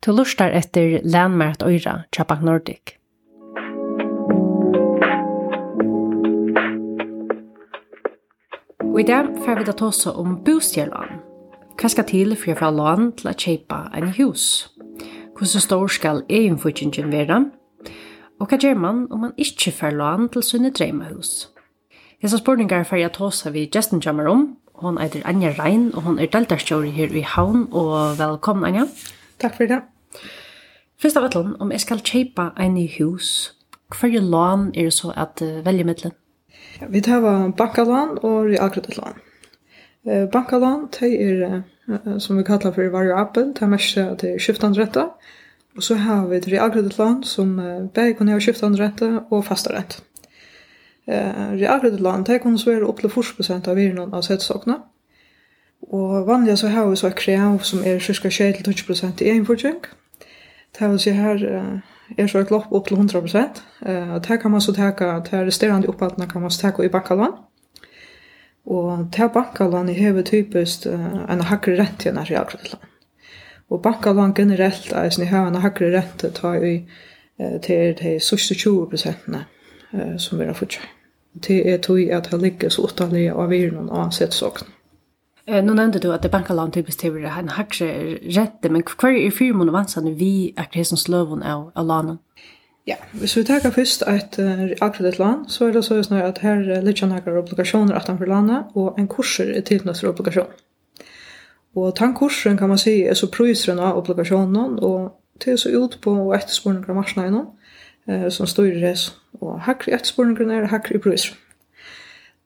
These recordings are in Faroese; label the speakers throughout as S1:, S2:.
S1: Du lustar etter Landmært Øyra, Tjapak Nordic. Og i dag får vi da ta oss om bostjelån. Hva skal til for å få lån til å kjøpe en hus? Hvordan stor skal egenfutingen være? Og hva gjør man om man ikke får lån til sine dreimahus? Hesa spurningar får jeg ta oss av Justin Jammer om. Hon eitir Anja Rein, og hon er deltarstjåri her i Havn, og velkommen Anja.
S2: Takk for det.
S1: Fyrst av ætlun, om jeg skal kjeipa ein i hus, hver lån er det så at uh, velje middelen?
S2: Ja, vi tar bankalån og realkreditlån. Uh, bankalån, det er, uh, som vi kallar for variabel, det er mest at det er skiftandretta, og så har vi realkreditlån som uh, begge kan ha skiftandretta og fastarett. Uh, realkreditlån, det kan så være opp til 40% av virnån av setstokkene, og vanlig så har vi så et krev som er cirka 20-20% i egenfortjeng, Det vil si her er så et lopp opp til 100%. Uh, og det kan man så teka, det resterende oppvattene kan man så teka i bankalån. Og det bankalån hever typiskt uh, en hakre rent i en realkreditlån. Og bankalån generelt er sånn i hever en hakre rent ta i uh, til de sørste 20% uh, som vi har fortsatt. Det er tog at det ligger så åttallige av virnen og ansett
S1: såkene nu nämnde du att det bankalån typiskt til en hakse rätte men kvar är firmen og vansene vi er det som sløven av, av lånen?
S2: Ja, hvis vi tar først et uh, akkreditlån, så er det så sånn at her uh, ligger noen obligasjoner utenfor landet, og en kurser er tilknyttet for obligasjonen. Og den kursen kan man si er så prøyseren av obligasjonen, og til så ut på etterspørninger av marsjene innom, uh, som står i res. Og hakker i etterspørningene er hakker i prøyseren.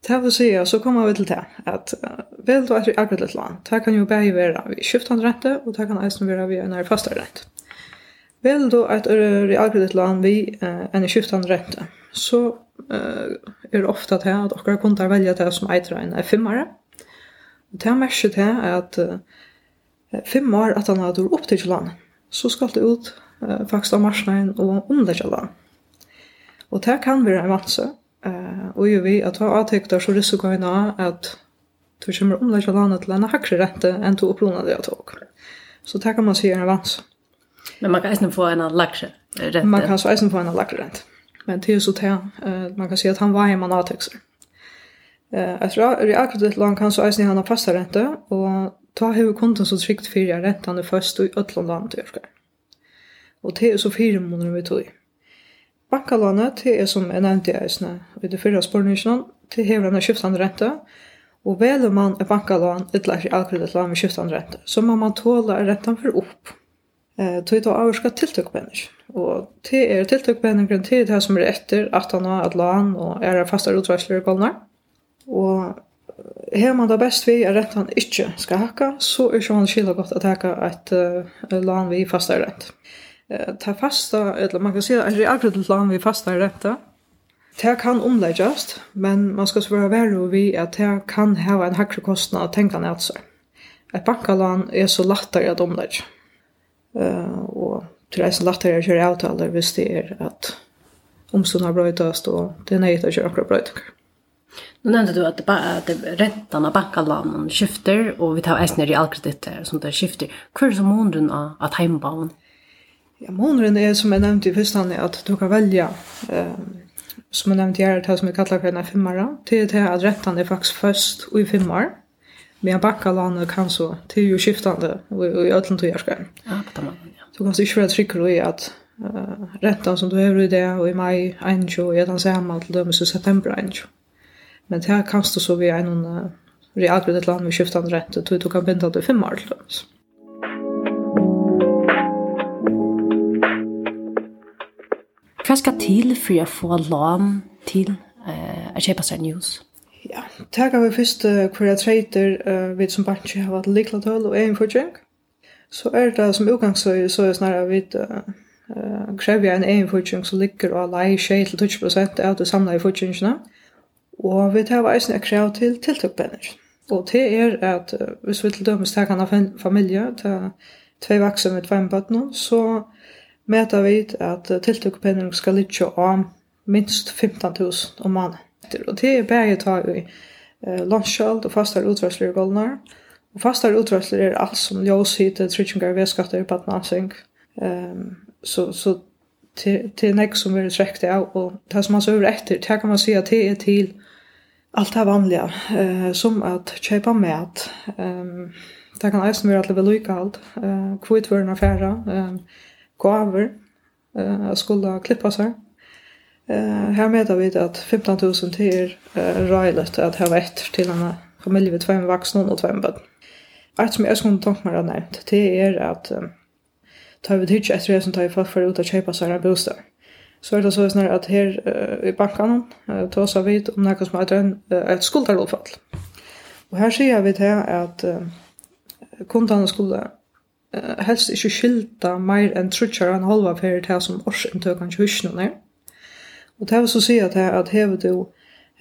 S2: Det vil si, så kommer vi til det att väl då är det akkurat et land. Det kan jo bare være vid skiftende rente, og det kan även være vid en fastare rente. Vel du att det akkurat et land vid en skiftende rente, så uh, er det ofta det att och kontar velge det som äter en Og Det er här til at uh, fem år at han har opp til till land så skal det ut uh, faktisk av marsnaden og under land. Och det kan være en vansa Eh, och ju vi att ha avtäckta så risikoerna att du kommer omlägga landet til en högre ränta än du upplånade jag tog. Så det kan man se en vans.
S1: Men man kan eisen få en lakre rente?
S2: Man kan så eisen få en lakre rente. Men til så til, eh, man kan se att han var hemma avtäckter. Eh, uh, det akkurat land kan så eisen han har fasta rente, och ta hur kunden så trygt fyra räntan är först i ötlån landet. Och det til så fyra måneder vi tog. Bankalånet, til er som jeg nevnte i eisene, i det fyrre spørningen, til hever en skiftende rente, og veler man et bankalån, et i annet akkredit med skiftende rente, så må man tåle renten for opp. Eh, til å avvarska tiltøkpenning, og til er tiltøkpenningen til det som er etter at han har et lån og er faste utvarsler i kolner, og Her man da best vi er renten ikke skal hakka, så er ikke han skilja godt at ta et uh, land vi fastere rente eh, ta fasta, eller man kan säga att det är akkurat land vi fasta ränta. Det kan omläggas, men man ska svara värre vi att det kan ha en högre kostnad att tänka ner sig. Ett bankalån är så lättare att omlägga. Uh, och till det är så lättare att göra avtalar hvis det är att omstånd har bröjtast och det är nöjt att göra akkurat bröjtningar.
S1: Nu nämnde du att, att räntan av bankalånen skifter och vi tar ägstner i allkreditter som det skifter. Hur är det som månaden av att hembauen?
S2: Ja, måneren er, som jeg nevnte i første hand, at du kan velge, eh, som jeg nevnte her, det som jeg kallar for en femmere, til det at rettene er faktisk først og i femmere, men bakkalandet kan så, til jo skiftende, og i ødelen til jærskeren.
S1: Ja, på den måten, ja.
S2: Du kan ikke være trykker i at uh, rettene som du har i det, og i mai 1, og i den samme til dømes i september 1. Men det kan du så vi en uh, realgrunnet land med skiftende rett, og du kan binda det i femmere til dømes.
S1: Hva skal til for å få lån til eh, å kjøpe seg news?
S2: Ja, takk vi først uh, hvor jeg treter uh, vi som bare ikke har vært likla tøl og egen fortjeng. Så er det som utgangsøy så er snarere vi uh, uh, krever en egen fortjeng som ligger og leier 20% av det samlede fortjengene. Og vi tar veisen jeg krev til tiltakpenner. Og det er at uh, hvis vi til dømes tar kan ha familie, til tvei vaksen med tvei bøttene, så meta vit at tiltøkpenning skal liggja om minst 15.000 om måneden. Og det er bare ta i eh, landskjald og fastar utvarsler i golnar. Og fastar utvarsler er alt som ljós hit, tryggingar, vedskatter, patnansing. Um, så, så til, til nek som vi er trekt av, og det som man søver etter, det kan man si at det er til alt det vanlige, eh, som at kjøpa mat. Um, det kan eisen være at det er velukalt, eh, kvitt vørna færa, eh, gaver eh skulle klippa sig. Eh här mäter vi att 15.000 000 till eh, rejält att ha rätt till en familj med två vuxna och två barn. Allt som jag skulle tänka mig att nämnt det är att eh, tar vi hitch efter som tar för för ut att köpa sig en bostad. Så är det så snart att här uh, i banken uh, tar sig vid om något som heter en, ett skuldarlovfall. Och här ser vi det att uh, kunderna skulle uh, helst ikkje skilta mer enn trutjar og en halva per det som årsintøkan til husjonen er. Og det er så sier at, at hever du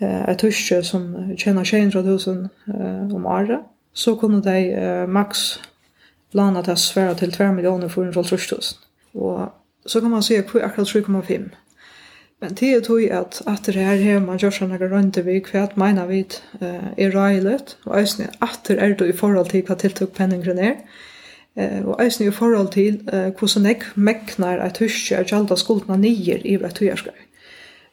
S2: uh, et husje som tjener 200 000 om året, så kunne de uh, maks lana til sværa til 2 millioner for en Og så kan man se på akkurat 3,5. Men det er tog at at det her her man gjør sånne grønne vi kvært mener vi er reilet, og at det er det i forhold til hva tiltøk penningen er, Eh og eisini i eh hur så näck meknar att huska att gjalda skuldna nier i vart hur brett hujarskar.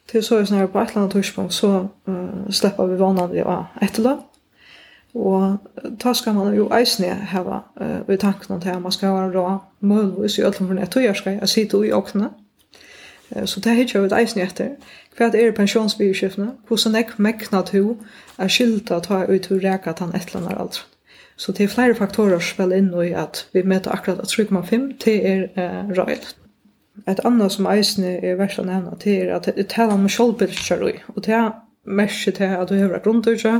S2: Til så er sånn på ett annat annet tidspunkt så uh, slipper vi vanlig av etterlønn. Og ta skal man jo eisne heva uh, i tanken om det man skal være rå muligvis i ødelen for nett og gjørskei, jeg sitter i åkne. Uh, så det er ikke et eisne etter. Hva er pensjonsbyrskiftene? Hvordan jeg mekna to er skylda ta ut til reka tan et eller annet alderen? Så det er flere faktorer som spiller inn i at vi møter akkurat at 3,5 til er eh, røylet. Et annet som eisene er verst å nevne, til er at det taler om kjølbilder i. Og det er merke til at du har vært grunntøyde,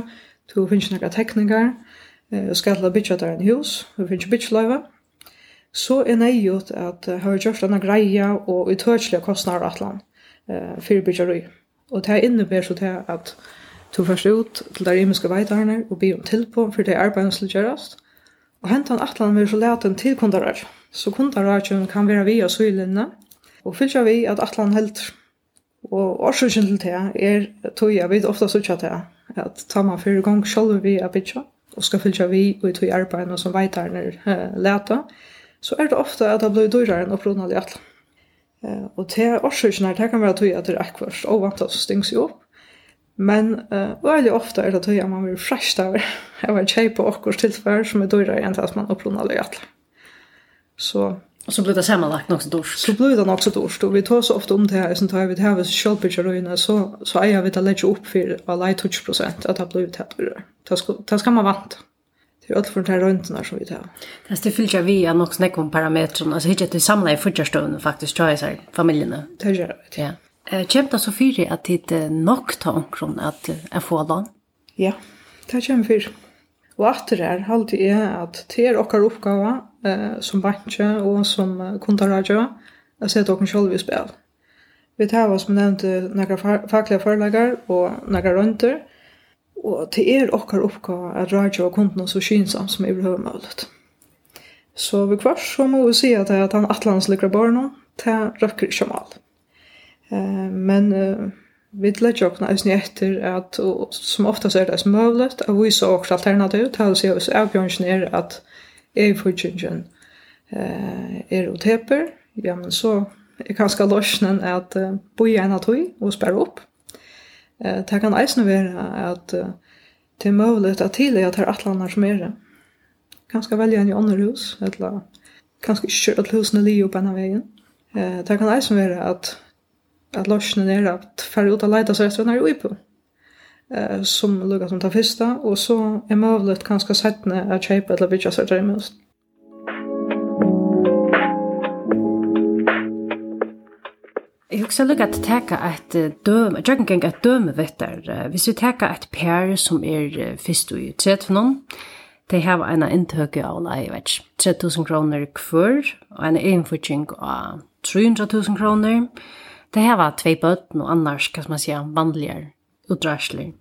S2: du finnes noen teknikker, og skal til å bytja der en hus, du finnes bytjeløyve. Så er nøyot at jeg har gjort denne greia og utørslige kostnader atlan for bytjeløy. Og det innebærer så til at Du først ut til der imiske veitarne og be om tilpå for det arbeidet som gjøres. Og hentan atlan vil så lete til kundarar. Så kundarar kan være vi og søylinne, og fylgja vi at atlan helt. Og årsøkjen til det er tog jeg vet ofte sutja det, at ta man fyrir gong sjolv vi er bytja, og skal fylgja vi og i tog arbeidene som veitarne eh, lete, så er det ofte at det blir dyrere enn opprunnet i atlan. Og til årsøkjen her, det kan være tog at det er og vant at stings jo opp, Men eh veldig ofta er det att man vill fresh av Jag var tjej på och tillfär som är dyrare än att man upplånar det. Så
S1: Och så blir det sammanlagt också dårs.
S2: Så blir det också dårs. Och vi tar så ofta om det här, som tar vi det här vid kjölpitcher så, så är vi att lägger upp för alla i 20 procent att det blir det här dyrare. Det ska, man vant. Det är allt från den här röntgen som vi tar.
S1: Det är fyller vi något också om parametrarna. Alltså hittar det samlar i första stunden faktiskt, tror jag så här, familjerna.
S2: Det gör det.
S1: Ja. Kjemta så fyri at det er nok ta omkron at jeg får lån?
S2: Ja, det kjem fyri. Og atter er alltid er at det er okkar oppgave eh, som bankje og som kundarradio å sette okkar sjolv i spil. Vi tar oss som nevnte nekra faglige forleggar og nekra rønter, og det er okkar oppgave at radio og kunden er så kynsam som er behøver mulig. Så vi kvart så må vi si at det er at han atlandslikra barna, det røkker ikke om alt. Eh, men uh, vi lägger också nästan efter att som ofta så är det som möjligt att vi så också alternativ till att se oss avgörelsen är att är fortjungen eh, är och. Ja, men så är ganska lösningen att uh, bo i en att och spärra upp. Eh, det kan eisen vara att uh, det är möjligt att tillägga att det är attlanar som är det. Ganska välja en i andra hus eller ganska ikke husen husene li opp enn av vägen Eh, det kan eisen vara att att lösnen er at færre ut att leta seg etter den här uipo. Som lukar som tar första og så är möjligt kanskje settene att köpa eller bytja seg til i.
S1: Jeg husker lukka at teka et døme, jeg kan et døme vettar. Hvis vi teka et per som er fyrst og i tredje for noen, de har en inntøk av, nei, jeg vet 3000 kroner kvør, og en innfyrtjeng av 300 000 kroner, Det här var två bötten och annars kan man säga vanligare utdragsler.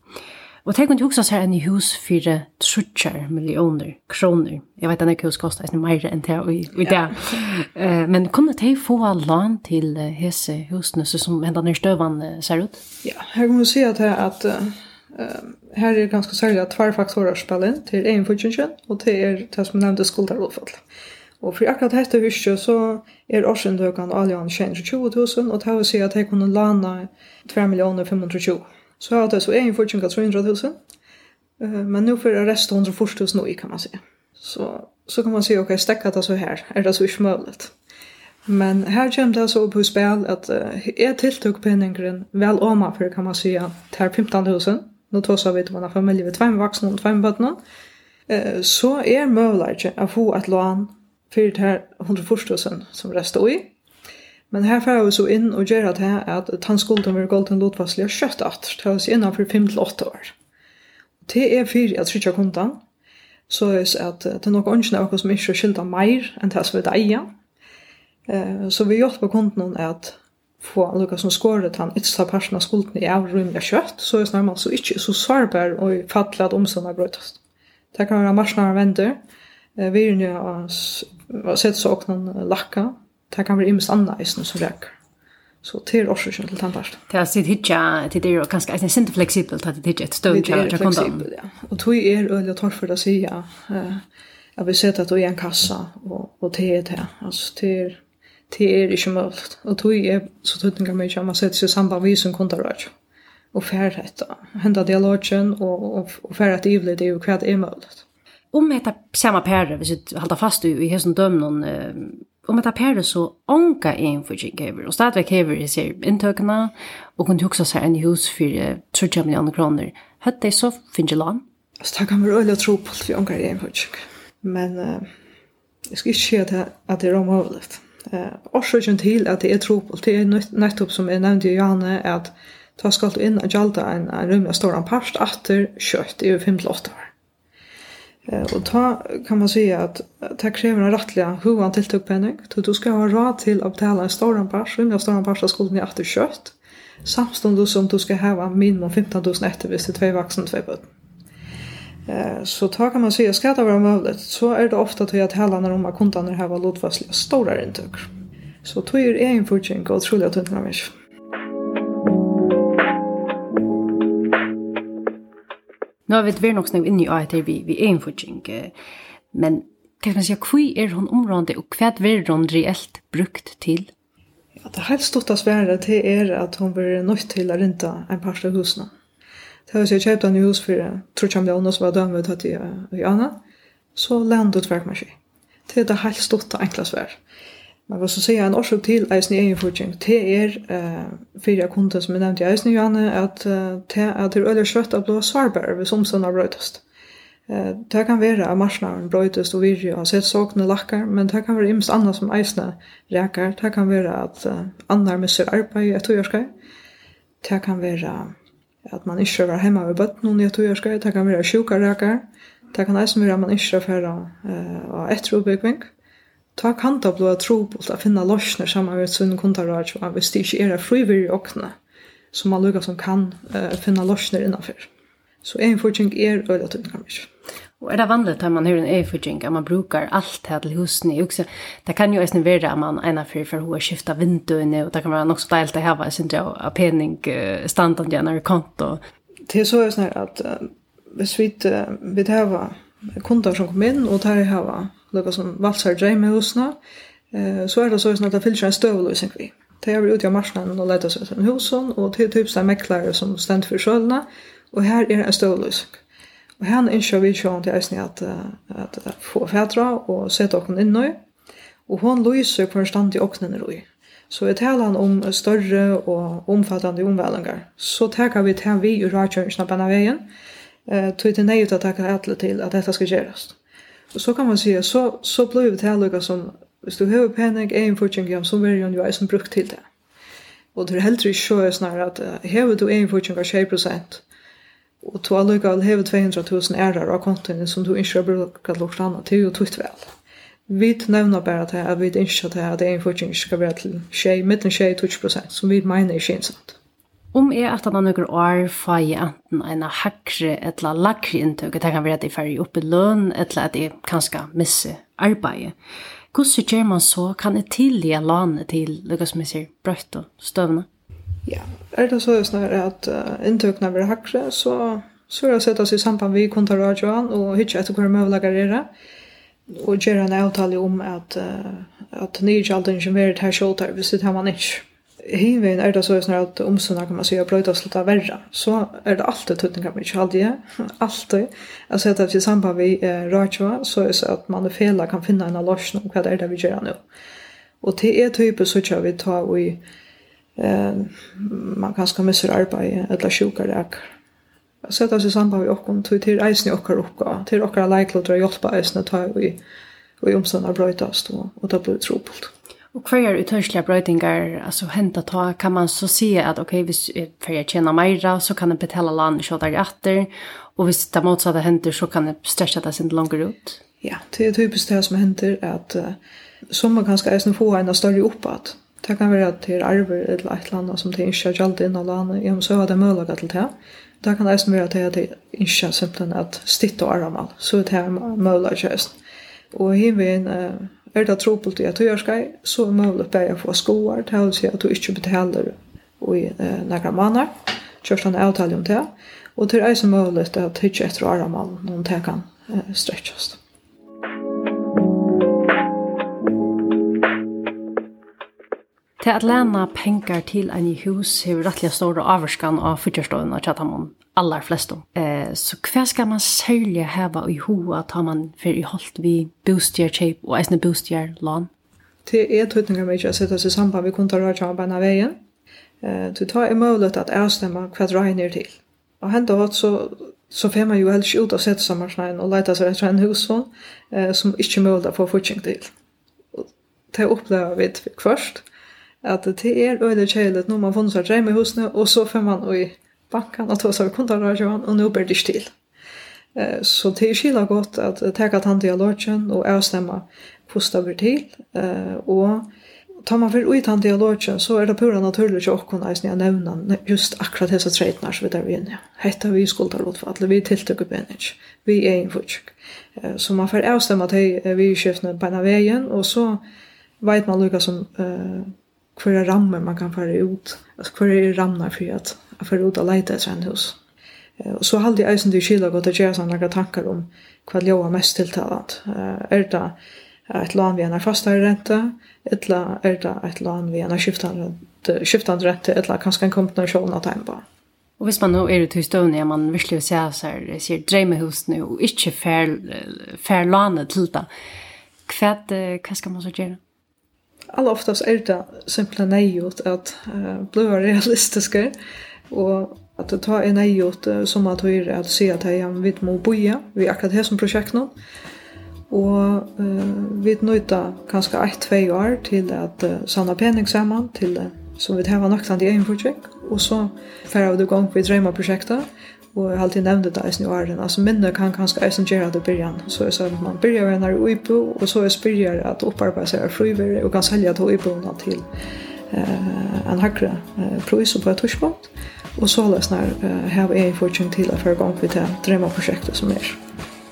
S1: Och tänk om du också ser en hus för 30 miljoner kronor. Jag vet inte hur hus kostar det mer än det i det. Men kunde de få lån till hese husen som ända när stövan ser ut?
S2: Ja, här kan man se att att uh, här är ganska särskilt att två faktorer spelar in till en fortjänsten och det är det som nämnde skuldarvållfall. Og for akkurat dette huset så er årsindøkene alle han 20.000, og det vil si at jeg kunne lana 2.520. Så jeg det så egen fortjenka 300.000, men nå får jeg resten 140.000 nå, kan man si. Så, så kan man si, ok, stekka det så her, er det så ikke mulig. Men her kommer det så på spil at uh, jeg tiltøk penningren vel åma for, kan man si, at det til 15.000. Nå tar vi til man har familie ved tveim vaksne og tveim bøttene. Uh, så er mulig å få et lån för det här 140 som restår i. Men her får vi så in och gör at här att tandskulden med golden lotvassliga kött att ta oss innan för 5-8 år. Det er fyrir at trycka kundan, Så er det at det är något ångsna och som ikke er skylda meir enn det som vi äger. Eh, så vi hjälper kontan at få lukka som skåret han yttersta parten av skulden i av rymlig kjøtt, så er det närmast så ikke så sårbar fattelig at omstånda brötast. Det kan være marsnare vänner. Vi er nu og sett så åknan lakka, det kan være imens anna eisen som rækker. Så det er også ikke til den.
S1: Det er sitt hitja, det er jo ganske eisen sint fleksibelt, det er hitja et støv
S2: til Det er fleksibelt, ja. Og tog er øyelig og torfer å si ja, at vi sett at du er en kassa, og, og det er det, altså det er det er ikke mølt. Og tog er så tøtninga mye at man setter seg samband vi som kundarrøy og færhet, henda dialogen og, og, og færhet ivlig det er jo hva det er mølt
S1: om detta samma pärre, hvis vi håller fast i, i hessen dömnen, om detta pärre så ånka en för sig hever, og stadigvæk hever i seg inntøkene, og kunne huske seg en hus for 30 millioner kroner. Høtt det så finnes land?
S2: Altså, det kan være øyelig å tro på at vi ånka en for sig. Men uh, jeg skal ikke si at det, at det er omøvelig. Uh, Årsøkjen til at det er tro på, det er nettopp som jeg nevnte i Johanne, at ta skal du inn og gjalda en, en rymlig stor part, at det kjøtt i 5-8 år. Och ta kan man säga att det kräver en rättliga hur han tilltog penning. Du du ska ha råd till att betala en stor pass, en stor pass av skulden i efter kött. Samstånd som du ska ha minimum 15 000 efter vis till två vuxna två barn. Eh Så ta kan man säga ska det vara möjligt. Så är det ofta till att hela när de här var lotfastliga stora intäkter. Så tog är en fortsättning och otroligt att det är.
S1: Nå har vi vært nok snakket inn i att vi vi er en fortjeng. Men kan man si, hva er hun området, og hva er hun reelt brukt til?
S2: Ja, det helt stort att svære til er at hun blir nødt til å renta en par av husene. Det har sig kjøpt en hus för tror jag om det var dømme att i, i Anna så landet verkar sig. Det er det helt stort enkla svære. Man kan så säga en orsak till eisen i egen fortjeng. Det är eh, fyra kunder som jag nämnde i eisen, i Janne, att det är till öliga kött att bli svarbare vid somsarna brötast. Eh, det kan vara att marsnaren brötast och virje och sett sakna lackar, men det kan vara imst annat som eisna räkar. Det kan vara att uh, annar med arbeid arbete i ett årskaj. Det kan vara att man inte var hemma vid bötten i ett årskaj. Det kan vara sjuka räkar. Det kan eisen vara att man inte var uh, eh, och ett Ta kan det blåa trobult att finna lossner samman med sunn kundarraj och hvis det ikke er frivillig i åkne, som man lukkar som kan uh, finna lossner innanför. Så en fortjeng er øyla tydningar
S1: Og er det vanlig at man har en eifudging, at man brukar alt her til husene? Også, det kan jo eisen være at man ena fyrir for hva skifta vinduene, og det kan være nok så deilt å hava, sin jeg, av pening standan i konto.
S2: Det er så er sånn at uh, hvis vi, uh, vi hava kunder som kom inn, og der har lukket som valsar dreim med husene, eh, så er det sånn at det fyllt en støveløsning vi. Det er vi ute av marsjonen og leder seg til husen, og til typisk det er meklare som stend for sjølene, og her er en støveløsning. Og her er ikke vi sjøen til eisen at, at, at få fædra og sette åkken inn i, og hun lyser på en stand i åkken i. Så vi taler om større og omfattande omvælinger. Så tar vi til vi i rådkjøringen på denne veien, eh tog det nej att ta alla till att detta ska göras. Och så kan man säga så så blev det här lika som hvis du har penig en fortjengar som vill ju ju som brukt till det. Och det är helt rätt så är snarare att har du en fortjengar 6 och du har lika har 200 000 ärar av konton som du inte har brukat lort annat till och tog väl. Vi nevner bare at vi ikke at det er en fortjengar skal være til 6, midten 6-20 som vi mener ikke er sant.
S1: Om jeg at man nøkker år får jeg enten en hakre eller lakre inntøk, det kan være at jeg får opp i løn, eller at jeg kanskje misser arbeidet. Hvordan gjør man så? Kan jeg tilgi låne til noe som jeg sier brøtt og støvende?
S2: Ja, er det så snarere at uh, inntøkene blir hakre, så, så er det sett oss i samband med kontorradioen og hytter etter hvor vi lager det. Og gjør en avtale om at, uh, at nye kjalden ikke er her skjolder hvis det tar man ikke. Hiven er det så sånn at omsorgen kan man si å brøyde oss litt av verra. Så er det alltid kan med kjaldige, alltid. Jeg ser at i samband med eh, så er det at man og fela kan finna en alorsen om hva det er det vi gjør nå. Og til er type så kjør vi ta i eh, man kan skal misse arbeid eller sjukar ek. Jeg ser det i samband med oss til til eisen i okkar okkar, til okkar leiklotter og hjelpa eisen ta i, i omsorgen av brøydast og, og det blir trobult.
S1: Och kvar ut hörsliga brötingar, alltså hända ta kan man så se att okej, okay, hvis för jag tjänar mera så kan det betala land så där efter och hvis det motsatta händer så kan det stretcha det sin längre ut.
S2: Ja, det är typiskt det som händer att uh, som man kanske eisen få en större uppåt. Det kan vara att det arver eller ett land som det inte har gällt innan landet. ja, så ha det möjligt till det. Det kan eisen være til at det ikke er simpelthen at stitt og arramal. Så er det är möjligt just. Och här är en er det trobult i at du gjør skai, så er mulig at jeg få skoar til å si at du ikke betaler i eh, nægra måneder. Kjørst han avtale om det. Og til er som mulig at jeg tykker etter å mann noen det kan eh, stretches.
S1: Til at lena pengar til en i hus hefur rettelig store avvarskan av fyrtjørstående av Chatamon allar flestum. Eh, så hva skal man særlig heva i hoa ta man for i holdt vi bostjerkjøp og eisne bostjerlån?
S2: Det er tøytninger mye å sette seg sammen vi kunne ta rødja av bæna veien. Eh, du tar imøvlet at avstemme hva drar til. Og hendt og så så får man jo helst ut av sette sammarsneien og leita seg etter en hus eh, som ikke er mulig å få fortjeng til. Og det opplever vi først at det er øyne kjeilet når man funnet seg hjemme i husene og så får man jo banken og så seg det ju och nu blir det til. Eh så det er skilla godt att ta att han dialogen och avstämma posta över till eh och tar man för ut han dialogen så är det pura naturligt att kunna ens nevne just akkurat dessa trätnar så vidare vi inne. Hetta vi skulder ta för alla vi tilltöker bench. Vi är en Eh Så man får avstämma att vi skiftene på vägen och så vet man lukar som eh er rammer man kan fara ut. altså hver er rammer for at jeg får ut og leite etter en hus. Og så halde jeg eisen till kyla gått gjøre göra noen tankar om hva det var mest tilltalat. Er det et lån vi er fastare rente, Eller er det et lån vi er skiftande rente, Eller kanskje en kombinasjon av dem bara?
S1: Og hvis man nå er ute i støvn, ja, man virkelig vil se seg, sier dreimehus nå, og ikke fær, fær lånet til det, hva, hva skal man så gjøre?
S2: alla oftast är det simpla nejot att uh, bli realistiska och att ta en nejot uh, som att höra att se att jag vet må boja vi akkurat här som projekt nu. Och uh, vi nøyta kanske ett, två år till att uh, sanna penning samman till uh, som vi hava noktan i egen projekt. Och så færa vi i gang vi drøyma projektet og jeg har alltid nevnt det i åren, altså minne kan kanskje eisen gjøre det i byrjan, så jeg sa at man byrjar ved nær uipo, og så jeg spyrjar at opparbeid seg av frivere, og kan selja til uiboene til eh, en hakre eh, pris på et torspunkt, og så løs nær eh, har en fortjent til å føre gang vi til drømmeprosjektet som er.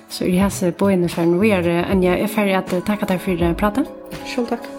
S1: Så jeg har sett på innenfor, og jeg er ferdig at takk at jeg for praten.
S2: Selv takk.